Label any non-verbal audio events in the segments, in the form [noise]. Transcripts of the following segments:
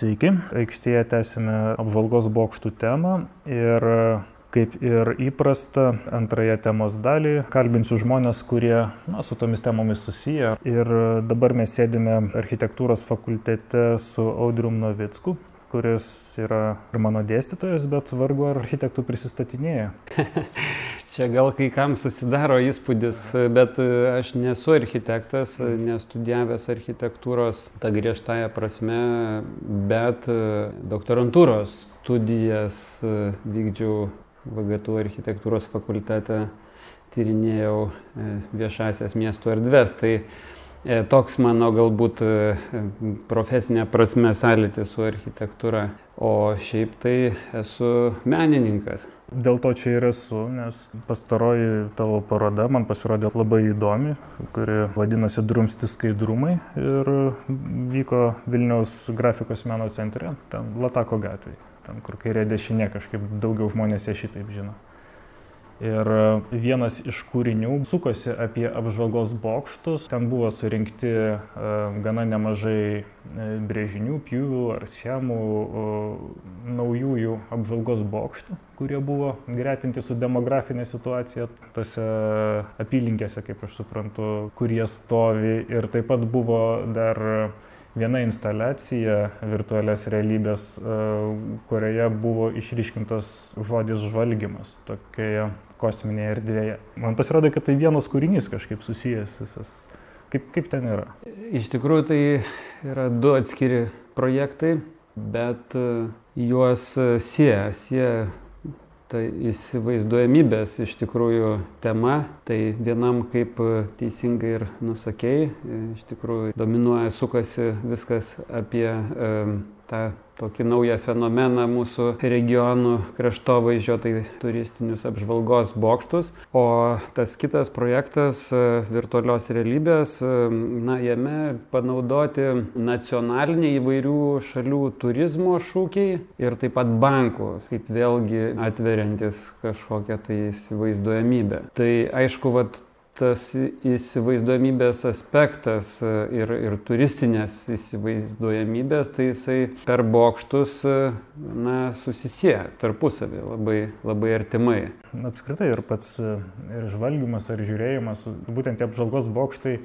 Sveiki, aikštėje tęsime apžvalgos bokštų temą ir kaip ir įprasta antrąją temos dalį kalbinsiu žmonės, kurie na, su tomis temomis susiję. Ir dabar mes sėdime architektūros fakultete su Audrium Novicku, kuris yra ir mano dėstytojas, bet vargu ar architektų prisistatinėja. [laughs] Čia gal kai kam susidaro įspūdis, bet aš nesu architektas, nestudijavęs architektūros tą griežtąją prasme, bet doktorantūros studijas vykdžiau VGT architektūros fakultete, tyrinėjau viešasias miestų erdves. Tai toks mano galbūt profesinė prasme sąlytis su architektūra, o šiaip tai esu menininkas. Dėl to čia ir esu, nes pastaroji tavo paroda man pasirodė labai įdomi, kuri vadinasi Drumsti skaidrumai ir vyko Vilniaus grafikos meno centre, ten Latako gatvėje, ten kur kairė dešinė kažkaip daugiau žmonės ją šitaip žino. Ir vienas iš kūrinių sukosi apie apžvalgos bokštus. Ten buvo surinkti gana nemažai brėžinių, pjūvių ar schemų naujųjų apžvalgos bokštų, kurie buvo gretinti su demografinė situacija tose apylinkėse, kaip aš suprantu, kurie stovi. Ir taip pat buvo dar viena instaliacija virtualios realybės, kurioje buvo išryškintas žodis žvalgymas tokioje kosminėje erdvėje. Man pasirodė, kad tai vienas kūrinys kažkaip susijęs visas. Kaip, kaip ten yra? Iš tikrųjų tai yra du atskiri projektai, bet juos sieja, sieja tai įsivaizduojamybės iš tikrųjų tema, tai vienam kaip teisingai ir nusakėjai, iš tikrųjų dominuoja, sukasi viskas apie e, tą tokį naują fenomeną mūsų regionų kraštovaizdžio, tai turistinius apžvalgos bokštus. O tas kitas projektas virtualios realybės, na, jame panaudoti nacionaliniai įvairių šalių turizmo šūkiai ir taip pat bankų, kaip vėlgi atveriantis kažkokią tai įsivaizduojamybę. Tai aišku, vat, tas įsivaizduojamybės aspektas ir, ir turistinės įsivaizduojamybės, tai jisai per bokštus na, susisieja tarpusavį labai, labai artimai. Apskritai ir pats ir žvalgymas ar žiūrėjimas, būtent tie apžvalgos bokštai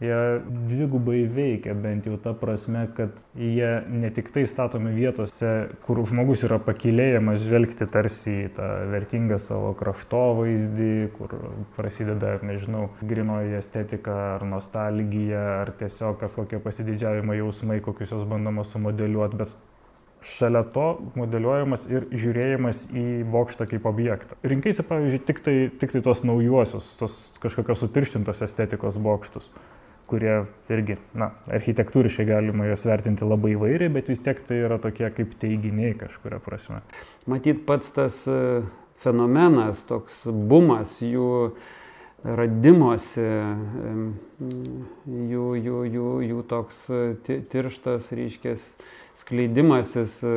jie dvigubai veikia, bent jau ta prasme, kad jie ne tik tai statomi vietose, kur žmogus yra pakilėjamas žvelgti tarsi į tą vertingą savo kraštovaizdį, kur prasideda, nežinau, grinoji estetika ar nostalgija, ar tiesiog kažkokie pasididžiavimo jausmai, kokius jos bandoma sumodeliuoti, bet šalia to modeliuojamas ir žiūrėjimas į bokštą kaip objektą. Rinkaisi, pavyzdžiui, tik tai, tik tai tos naujuosius, tos kažkokios sutirštintos estetikos bokštus kurie irgi, na, architektūriškai galima juos vertinti labai įvairiai, bet vis tiek tai yra tokie kaip teiginiai kažkuria prasme. Matyt, pats tas e, fenomenas, toks bumas jų radimuose, jų, jų, jų, jų toks e, tirštas, ryškės skleidimasis e,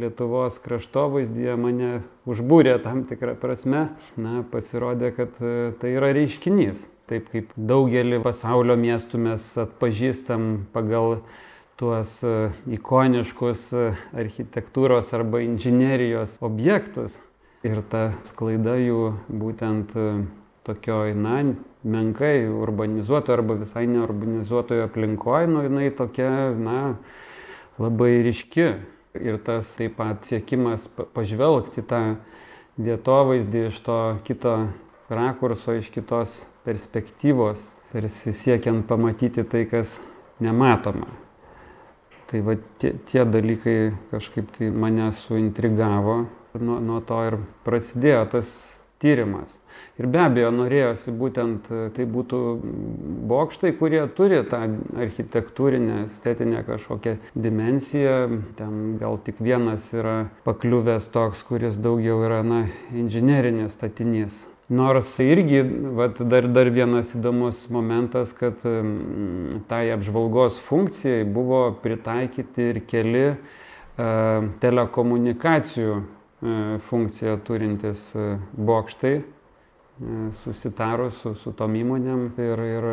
Lietuvos kraštovaizdyje mane užbūrė tam tikrą prasme. Na, pasirodė, kad tai yra reiškinys taip kaip daugelį pasaulio miestų mes atpažįstam pagal tuos e, ikoniškus e, architektūros arba inžinerijos objektus. Ir ta sklaida jų būtent e, tokioj, na, menkai urbanizuotoje arba visai neurbanizuotoje aplinkoje, nu, jinai tokia, na, labai ryški. Ir tas taip pat siekimas pažvelgti tą vietovaizdį iš to kito rakurso, iš kitos perspektyvos, tarsi siekiant pamatyti tai, kas nematoma. Tai va tie, tie dalykai kažkaip tai mane suintrigavo ir nuo, nuo to ir prasidėjo tas tyrimas. Ir be abejo norėjosi būtent tai būtų bokštai, kurie turi tą architektūrinę, estetinę kažkokią dimensiją. Ten gal tik vienas yra pakliuvęs toks, kuris daugiau yra, na, inžinerinis statinys. Nors irgi vat, dar, dar vienas įdomus momentas, kad tai apžvalgos funkcijai buvo pritaikyti ir keli e, telekomunikacijų e, funkciją turintis e, bokštai, e, susitarus su, su tom įmonėm ir, ir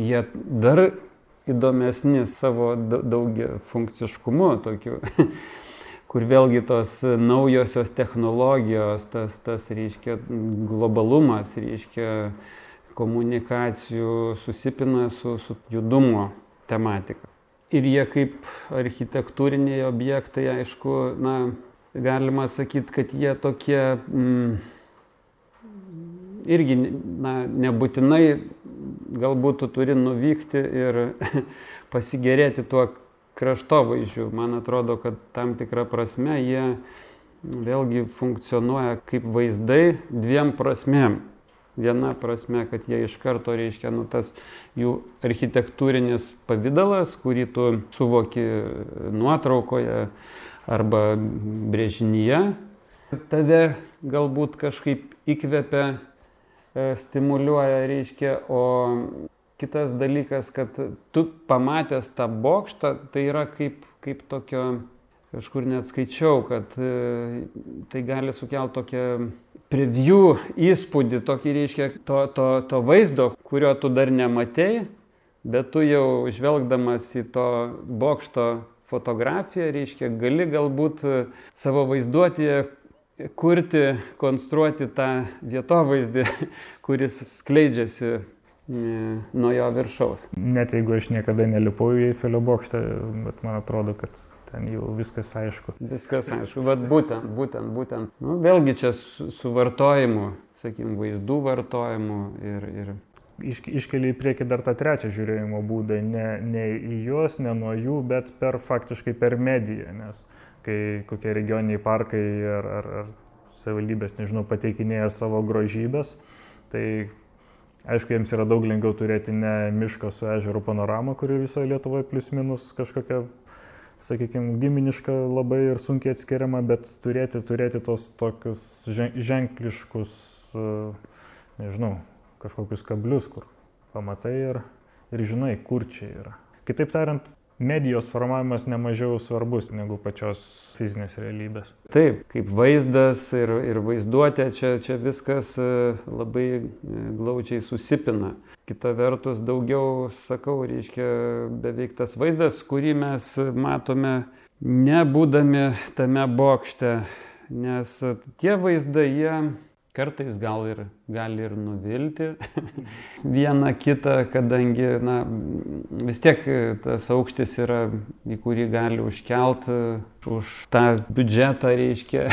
jie dar įdomesni savo daugia funkciškumu tokiu. [laughs] kur vėlgi tos naujosios technologijos, tas, tas reiškia globalumas, reiškia komunikacijų susipina su, su judumo tematika. Ir jie kaip architektūriniai objektai, aišku, na, galima sakyti, kad jie tokie mm, irgi na, nebūtinai galbūt tu turi nuvykti ir [laughs] pasigėrėti tuo kraštovaizdžiu. Man atrodo, kad tam tikrą prasme jie vėlgi funkcionuoja kaip vaizdai dviem prasmėm. Viena prasme, kad jie iš karto reiškia, nu, tas jų architektūrinis pavydalas, kurį tu suvoki nuotraukoje arba brėžinyje, tave galbūt kažkaip įkvepia E, stimuliuoja, reiškia, o kitas dalykas, kad tu pamatęs tą bokštą, tai yra kaip, kaip tokio, kažkur net skaičiau, kad e, tai gali sukelti tokią preview įspūdį, tokį reiškia to, to, to vaizdo, kurio tu dar nematei, bet tu jau žvelgdamas į to bokšto fotografiją, reiškia, gali galbūt savo vaizduotėje kurti, konstruoti tą vietovaizdį, [laughs] kuris skleidžiasi e, nuo jo viršaus. Net jeigu aš niekada nelipu į Eifelio bokštą, bet man atrodo, kad ten jau viskas aišku. Viskas aišku, bet būtent, būtent, būtent. Nu, vėlgi čia su, su vartojimu, sakykim, vaizdų vartojimu ir, ir iš, iškeli į priekį dar tą trečią žiūrėjimo būdą, ne, ne į juos, ne nuo jų, bet per faktiškai per mediją, nes kai kokie regioniniai parkai ar, ar, ar savivaldybės, nežinau, pateikinėja savo grožybės, tai aišku, jiems yra daug lengviau turėti ne mišką su ežero panorama, kuri visoje Lietuvoje plus minus kažkokia, sakykime, giminiška labai ir sunkiai atskiriama, bet turėti, turėti tos tokius ženkliškus, nežinau, kažkokius kablius, kur pamatai ir, ir žinai, kur čia yra. Kitaip tariant, medijos formavimas nemažiau svarbus negu pačios fizinės realybės. Taip, kaip vaizdas ir, ir vaizduotė, čia, čia viskas e, labai e, glaučiai susipina. Kita vertus, daugiau, sakau, reiškia beveik tas vaizdas, kurį mes matome nebūdami tame bokšte, nes tie vaizdai, jie Kartais gal ir gali ir nuvilti [laughs] vieną kitą, kadangi na, vis tiek tas aukštis yra, į kurį gali užkelt už tą biudžetą, reiškia,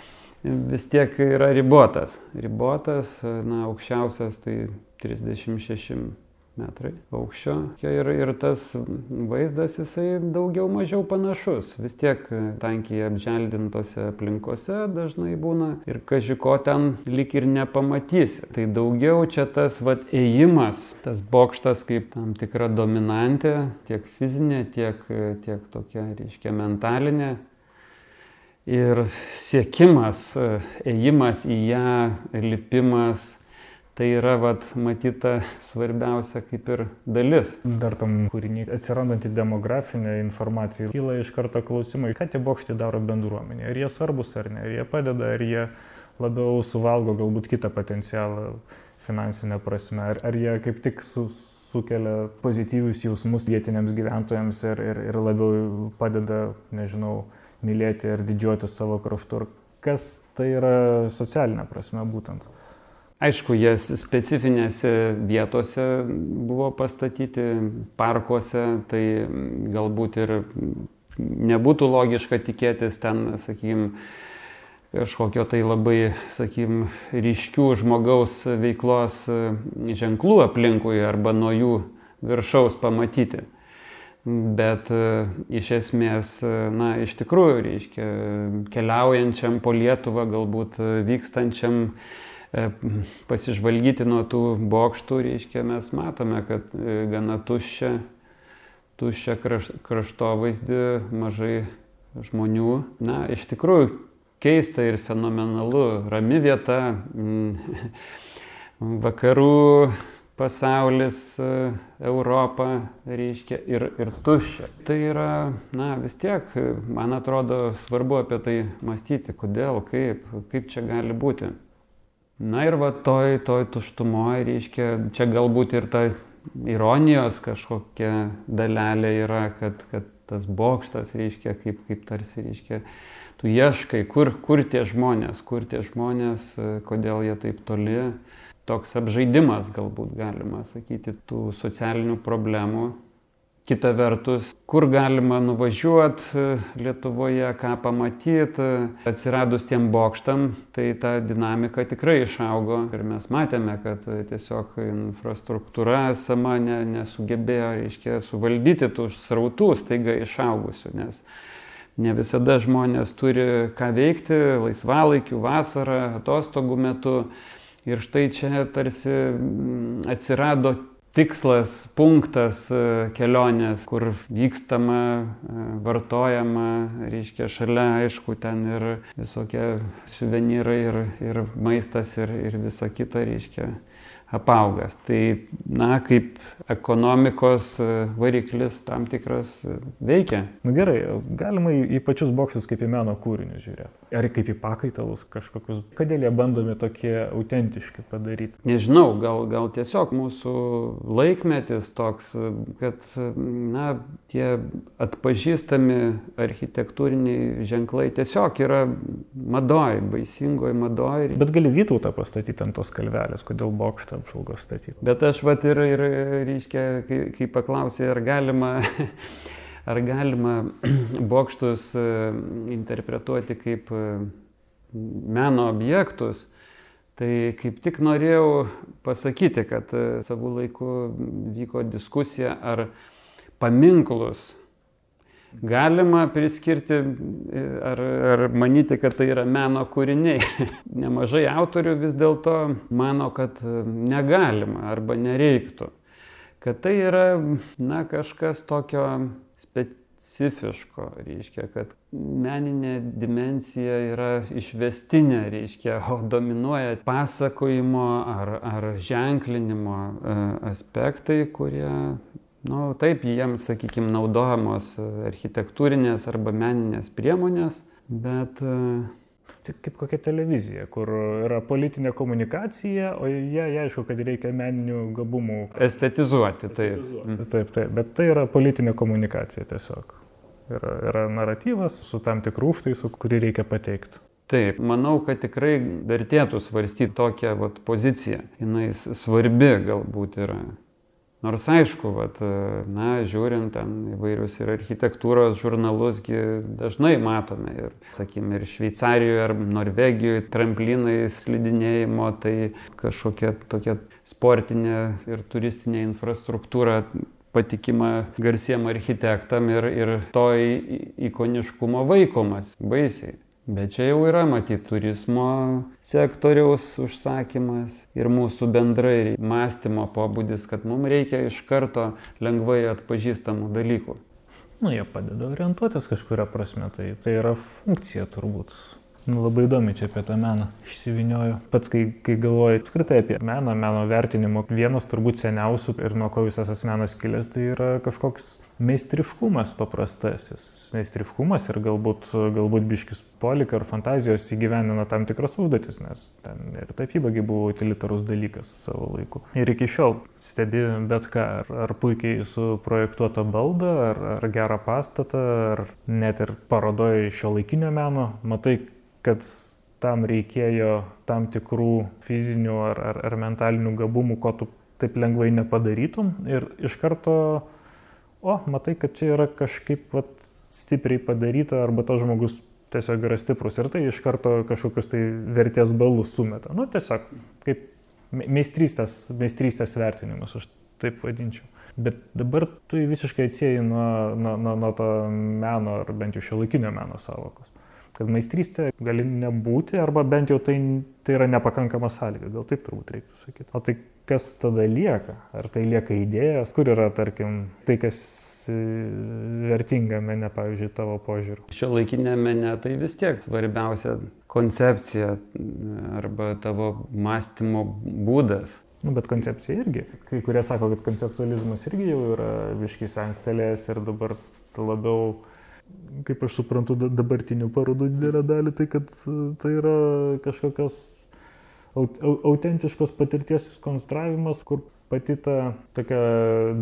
[laughs] vis tiek yra ribotas. Ribotas, na, aukščiausias tai 36 metrai aukščio ir, ir tas vaizdas jisai daugiau mažiau panašus. Vis tiek tankiai apželdintose aplinkose dažnai būna ir kažko ten lik ir nepamatysi. Tai daugiau čia tas vat ėjimas, tas bokštas kaip tam tikra dominantė, tiek fizinė, tiek, tiek tokia, reiškia, mentalinė. Ir siekimas, ėjimas į ją, lipimas, Tai yra, vat, matyta, svarbiausia kaip ir dalis. Dar tam kūriniai atsirandanti demografinė informacija. Kyla iš karto klausimai, ką tie bokštai daro bendruomenė. Ar jie svarbus ar ne, ar jie padeda, ar jie labiau suvalgo galbūt kitą potencialą finansinę prasme, ar, ar jie kaip tik su, sukelia pozityvius jausmus vietiniams gyventojams ir, ir, ir labiau padeda, nežinau, mylėti ir didžiuotis savo kraštu. Kas tai yra socialinė prasme būtent? Aišku, jie specifinėse vietose buvo pastatyti, parkuose, tai galbūt ir nebūtų logiška tikėtis ten, sakykim, kažkokio tai labai, sakykim, ryškių žmogaus veiklos ženklų aplinkui arba nuo jų viršaus pamatyti. Bet iš esmės, na, iš tikrųjų, reiškia, keliaujančiam po Lietuvą, galbūt vykstančiam pasižvalgyti nuo tų bokštų, reiškia, mes matome, kad e, gana tuščia, tuščia kraš, kraštovaizdį, mažai žmonių. Na, iš tikrųjų, keista ir fenomenalu, rami vieta, mm, [laughs] vakarų pasaulis, e, Europa, reiškia, ir, ir tuščia. Tai yra, na, vis tiek, man atrodo, svarbu apie tai mąstyti, kodėl, kaip, kaip čia gali būti. Na ir va toj, toj tuštumoje, reiškia, čia galbūt ir ta ironijos kažkokia dalelė yra, kad, kad tas bokštas reiškia, kaip, kaip tarsi reiškia, tu ieškai, kur, kur tie žmonės, kur tie žmonės, kodėl jie taip toli. Toks apžaidimas galbūt galima sakyti tų socialinių problemų Kita vertus, kur galima nuvažiuoti e, Lietuvoje, ką pamatyti, atsiradus tiem bokštam, tai ta dinamika tikrai išaugo ir mes matėme, kad tiesiog infrastruktūra sama ne, nesugebėjo, reiškia, suvaldyti tų srautų staiga išaugusių, nes ne visada žmonės turi ką veikti laisvalaikiu, vasarą, atostogų metu. Ir štai čia tarsi atsirado tikslas, punktas e, kelionės, kur vykstama, e, vartojama, reiškia šalia, aišku, ten ir visokie suvenyrai ir, ir maistas ir, ir visa kita, reiškia apaugęs. Tai, na, kaip ekonomikos e, variklis tam tikras e, veikia. Na gerai, galima į, į pačius bokštus kaip į meno kūrinius žiūrėti. Ar kaip į pakaitalus kažkokius. Kodėl jie bandomi tokie autentiški padaryti? Nežinau, gal, gal tiesiog mūsų laikmetis toks, kad, na, tie atpažįstami architektūriniai ženklai tiesiog yra madoj, baisingoji madoj. Bet gali Vytautą pastatyti ant tos kalvelės, kodėl bokštą apžvalgos statyti. Bet aš vat ir, ir reiškia, kai, kai paklausė, ar galima, [laughs] ar galima [clears throat] bokštus e, interpretuoti kaip e, meno objektus, tai kaip tik norėjau pasakyti, kad e, savų laikų vyko diskusija, ar paminklus galima priskirti ar, ar manyti, kad tai yra meno kūriniai. [laughs] Nemažai autorių vis dėlto mano, kad negalima arba nereiktų. Kad tai yra, na, kažkas tokio specifiško, reiškia, kad meninė dimensija yra išvestinė, reiškia, o dominuoja pasakojimo ar, ar ženklinimo e, aspektai, kurie Nu, taip, jiems, sakykime, naudojamos architektūrinės arba meninės priemonės, bet... Tai kaip kokia televizija, kur yra politinė komunikacija, o jie, aišku, kad reikia meninių gabumų. Estetizuoti, taip. Estetizuoti. Taip, taip, bet tai yra politinė komunikacija tiesiog. Yra, yra naratyvas su tam tikrų užtaisų, kurį reikia pateikti. Taip, manau, kad tikrai vertėtų svarstyti tokią vat, poziciją. Jis svarbi galbūt yra. Nors aišku, vat, na, žiūrint ten įvairius ir architektūros žurnalus, dažnai matome ir, sakykime, ir Šveicarijoje ar Norvegijoje tramplinai slidinėjimo, tai kažkokia tokia sportinė ir turistinė infrastruktūra patikima garsiem architektam ir, ir to ikoniškumo vaikomas baisiai. Bet čia jau yra matyti turizmo sektoriaus užsakymas ir mūsų bendrai mąstymo pobūdis, kad mums reikia iš karto lengvai atpažįstamų dalykų. Nu, jie padeda orientuotis kažkuria prasme, tai, tai yra funkcija turbūt. Nu, labai įdomi čia apie tą meną išsivinioju. Pats, kai, kai galvoju apskritai apie meną, meno vertinimo, vienas turbūt seniausių ir nuo ko visas tas menas kilęs, tai yra kažkoks meistriškumas paprastasis. Meistriškumas ir galbūt, galbūt biškis polika ar fantazijos įgyvenina tam tikras užduotis, nes ten ir tapybagi buvo utilitarus dalykas savo laiku. Ir iki šiol stebi bet ką, ar, ar puikiai suprojektuotą baldą, ar, ar gerą pastatą, ar net ir parodoje šio laikinio meno, matai, kad tam reikėjo tam tikrų fizinių ar, ar, ar mentalinių gabumų, ko tu taip lengvai nepadarytum. Ir iš karto, o, matai, kad čia yra kažkaip vat, stipriai padaryta arba tas žmogus tiesiog yra stiprus ir tai iš karto kažkokius tai vertės balus sumeta. Nu, tiesiog kaip meistrystės, meistrystės vertinimas, aš taip vadinčiau. Bet dabar tu visiškai atsieji nuo, nuo, nuo, nuo to meno, ar bent jau šio laikinio meno savokos kad meistrystė gali nebūti, arba bent jau tai, tai yra nepakankama sąlyga, gal taip turbūt reiktų sakyti. O tai kas tada lieka? Ar tai lieka idėjos, kur yra, tarkim, tai, kas e, vertinga mene, pavyzdžiui, tavo požiūriu? Šio laikinė mene tai vis tiek svarbiausia koncepcija arba tavo mąstymo būdas. Nu, bet koncepcija irgi. Kai kurie sako, kad konceptualizmas irgi jau yra viškis anstelės ir dabar labiau kaip aš suprantu, dabartinių parodų didelę dalį, tai kad e, tai yra kažkokios autentiškos patirties konstravimas, kur pati ta tokia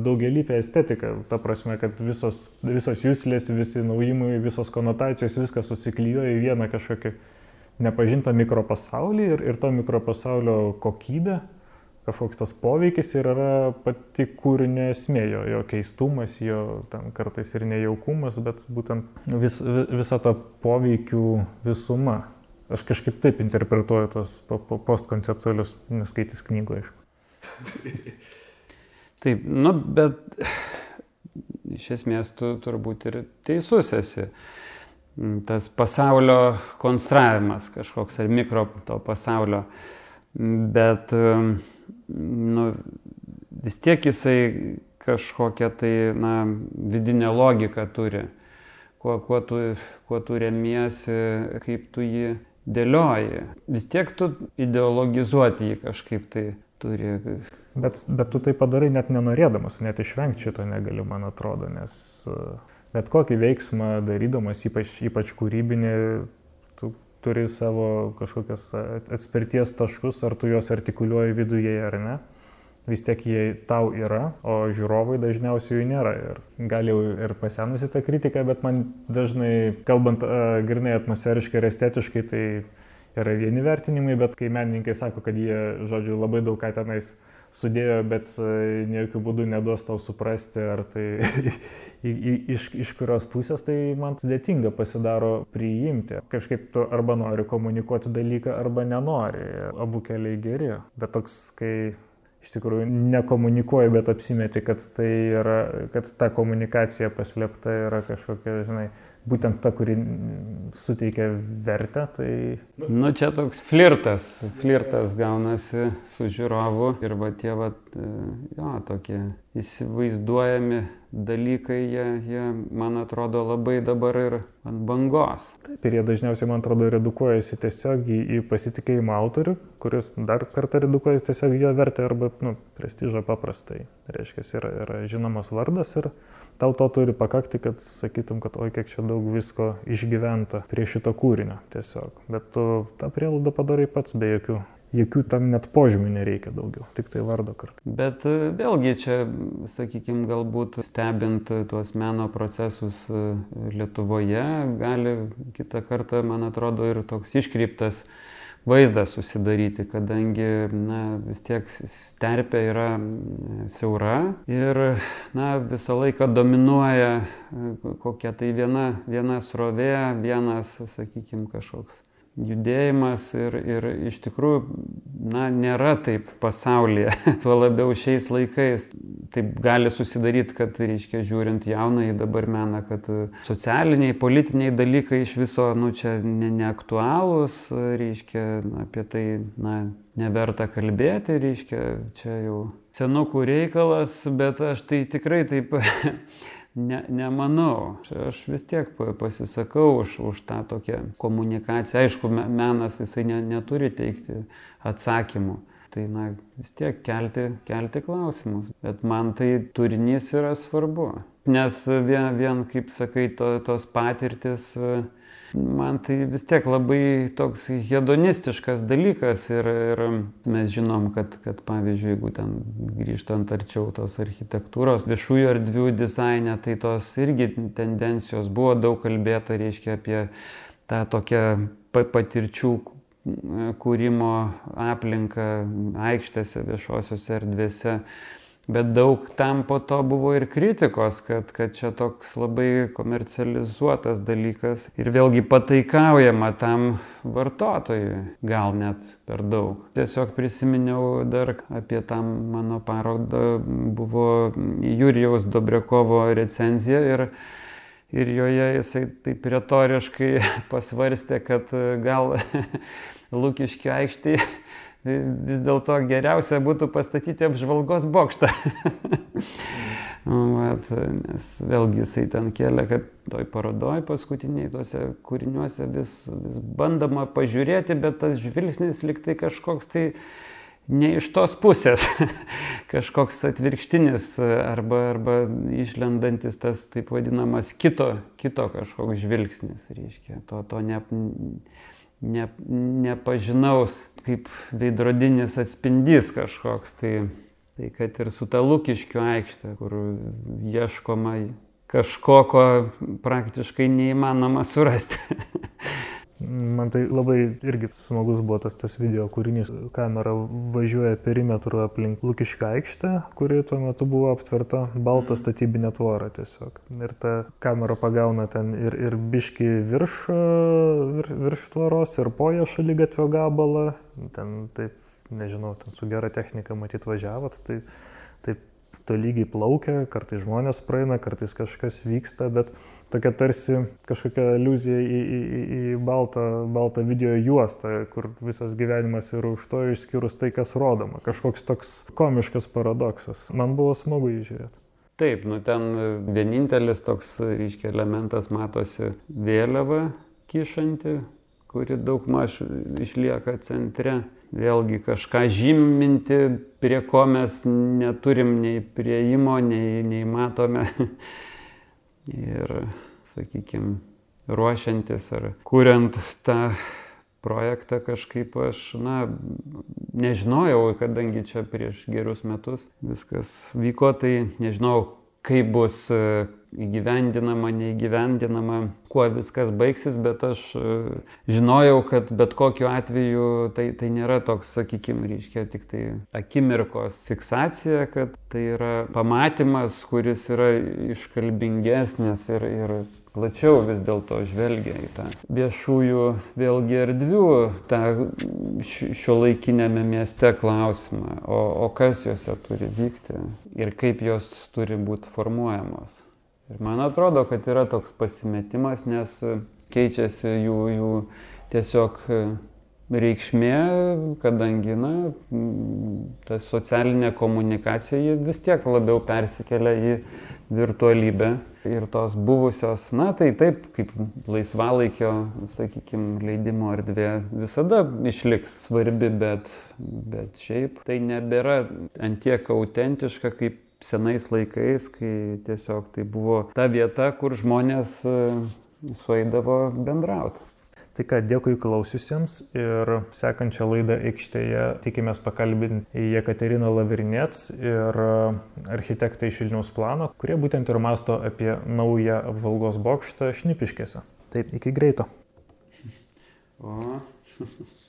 daugialypė estetika, ta prasme, kad visos, visos jūslės, visi naujimai, visos konotacijos, viskas susiklyjo į vieną kažkokį nepažintą mikropasaulį ir, ir to mikropasaulio kokybė, kažkoks tas poveikis ir yra pati kūrinio esmė, jo, jo keistumas, jo ten kartais ir nejaukumas, bet būtent vis, visa ta poveikių visuma. Aš kažkaip taip interpretuoju tos postkonceptualius, neskaitys knygoje, aišku. [laughs] Taip, nu, bet iš esmės tu turbūt ir teisus esi. Tas pasaulio konstravimas kažkoks ar mikro to pasaulio. Bet nu, vis tiek jisai kažkokią tai na, vidinę logiką turi. Kuo, kuo, tu, kuo tu remiesi, kaip tu jį dėlioji. Vis tiek tu ideologizuoti jį kažkaip tai turi. Bet, bet tu tai padarai net nenorėdamas, net išvengti šito negali, man atrodo, nes e, bet kokį veiksmą darydamas, ypač, ypač kūrybinį, turi savo kažkokias atspirties taškus, ar tu juos artikuliuoji viduje ar ne. Vis tiek jie tau yra, o žiūrovai dažniausiai jų nėra. Ir gal jau ir pasenusi ta kritika, bet man dažnai, kalbant uh, grinai atmosferiškai ir estetiškai, tai yra vieni vertinimai, bet kai menininkai sako, kad jie, žodžiu, labai daug ką tenais sudėjo, bet e, jokių būdų neduos tau suprasti, ar tai [laughs] iš, iš kurios pusės, tai man sudėtinga pasidaro priimti. Kažkaip tu arba nori komunikuoti dalyką, arba nenori. Abu keliai geri. Bet toks, kai iš tikrųjų nekomunikuoji, bet apsimeti, kad tai yra, kad ta komunikacija paslėpta yra kažkokia, žinai, būtent ta, kuri suteikia vertę. Tai... Nu, čia toks flirtas, flirtas gaunasi su žiūrovu ir va tie, va, e, jo, tokie įsivaizduojami dalykai, jie, jie, man atrodo, labai dabar ir ant bangos. Taip, ir jie dažniausiai, man atrodo, redukuojasi tiesiog į, į pasitikėjimą autorių, kuris dar kartą redukuojasi tiesiog jo vertę arba, nu, prestižą paprastai. Reiškia, yra, yra žinomas vardas ir tau to turi pakakti, kad sakytum, kad oi kiek čia daug visko išgyventa prie šito kūrinio tiesiog. Bet tu tą prielaidą padarai pats be jokių jokių tam net požymių nereikia daugiau, tik tai vardo kartu. Bet e, vėlgi čia, sakykime, galbūt stebint tuos meno procesus e, Lietuvoje, gali kitą kartą, man atrodo, ir toks iškreiptas vaizdą susidaryti, kadangi na, vis tiek sterpė yra siaura ir na, visą laiką dominuoja e, kokia tai viena, viena srovė, vienas, sakykime, kažkoks judėjimas ir, ir iš tikrųjų, na, nėra taip pasaulyje. [laughs] Tuo labiau šiais laikais taip gali susidaryti, kad, reiškia, žiūrint jauną į dabar meną, kad socialiniai, politiniai dalykai iš viso, nu, čia ne, neaktualūs, reiškia, apie tai, na, neverta kalbėti, reiškia, čia jau senukų reikalas, bet aš tai tikrai taip [laughs] Ne, nemanau. Aš vis tiek pasisakau už, už tą tokią komunikaciją. Aišku, menas jisai ne, neturi teikti atsakymų. Tai na, vis tiek kelti, kelti klausimus. Bet man tai turinys yra svarbu. Nes vien, vien kaip sakai, to, tos patirtis man tai vis tiek labai toks hedonistiškas dalykas ir, ir mes žinom, kad, kad pavyzdžiui, jeigu ten grįžtant arčiau tos architektūros, viešųjų erdvių dizaine, tai tos irgi tendencijos buvo daug kalbėta, reiškia, apie tą tokią patirčių kūrimo aplinką aikštėse, viešosiuose erdvėse. Bet daug tam po to buvo ir kritikos, kad, kad čia toks labai komercializuotas dalykas ir vėlgi pataikaujama tam vartotojui, gal net per daug. Tiesiog prisiminiau dar apie tą mano parodą, buvo Jurijaus Dobrėkovo recenzija ir, ir joje jisai taip retoriškai [laughs] pasvarstė, kad gal [laughs] Lūkiškio aikštėje vis dėlto geriausia būtų pastatyti apžvalgos bokštą. [laughs] Vat, nes vėlgi jisai ten kėlė, kad toj parodoj paskutiniai tuose kūriniuose vis, vis bandama pažiūrėti, bet tas žvilgsnis liktai kažkoks tai ne iš tos pusės, [laughs] kažkoks atvirkštinis arba, arba išlendantis tas taip vadinamas kito, kito kažkoks žvilgsnis, reiškia, to, to ne, ne, nepažinaus kaip veidrodinis atspindys kažkoks. Tai Tai kad ir su ta Lukiškių aikštė, kur ieškoma kažko, ko praktiškai neįmanoma surasti. [laughs] Man tai labai irgi smagus buvo tas, tas video kūrinys. Kamera važiuoja perimetru aplink Lukišką aikštę, kuri tuo metu buvo aptverta baltą statybinę tvorą tiesiog. Ir ta kamera pagauna ten ir, ir biški virš, vir, virš tvoros, ir poja šalia gatvio gabalą. Ten taip, nežinau, ten su gera technika matyt važiavot. Tai, tolygiai plaukia, kartais žmonės praeina, kartais kažkas vyksta, bet tokia tarsi kažkokia iliuzija į, į, į, į baltą, baltą video juostą, kur visas gyvenimas yra už to išskyrus tai, kas rodoma. Kažkoks toks komiškas paradoksas. Man buvo smagu jį žiūrėti. Taip, nu ten vienintelis toks, reiškia, elementas matosi vėliava kišanti, kuri daug maž išlieka centre. Vėlgi kažką žyminti, prie ko mes neturim nei prieimo, nei, nei matome. [laughs] Ir, sakykime, ruošiantis ar kuriant tą projektą kažkaip aš, na, nežinojau, kadangi čia prieš gerus metus viskas vyko, tai nežinau, kaip bus įgyvendinama, neįgyvendinama, kuo viskas baigsis, bet aš e, žinojau, kad bet kokiu atveju tai, tai nėra toks, sakykime, reiškia tik tai akimirkos fiksacija, kad tai yra pamatymas, kuris yra iškalbingesnis ir, ir plačiau vis dėlto žvelgia į tą viešųjų vėlgi erdvių, tą šio laikinėme mieste klausimą, o, o kas juose turi vykti ir kaip jos turi būti formuojamos. Ir man atrodo, kad yra toks pasimetimas, nes keičiasi jų, jų tiesiog reikšmė, kadangi, na, ta socialinė komunikacija vis tiek labiau persikelia į virtualybę. Ir tos buvusios, na tai taip, kaip laisvalaikio, sakykime, leidimo erdvė visada išliks svarbi, bet, bet šiaip tai nebėra antiek autentiška kaip senais laikais, kai tiesiog tai buvo ta vieta, kur žmonės e, sueidavo bendrauti. Tai ką, dėkui klausiusiems ir sekančią laidą aikštėje tikimės pakalbinti Jekateriną Lavrinėts ir architektą iš Vilniaus plano, kurie būtent ir masto apie naują apžvalgos bokštą Šnipiškėse. Taip, iki greito. [laughs] O. [laughs]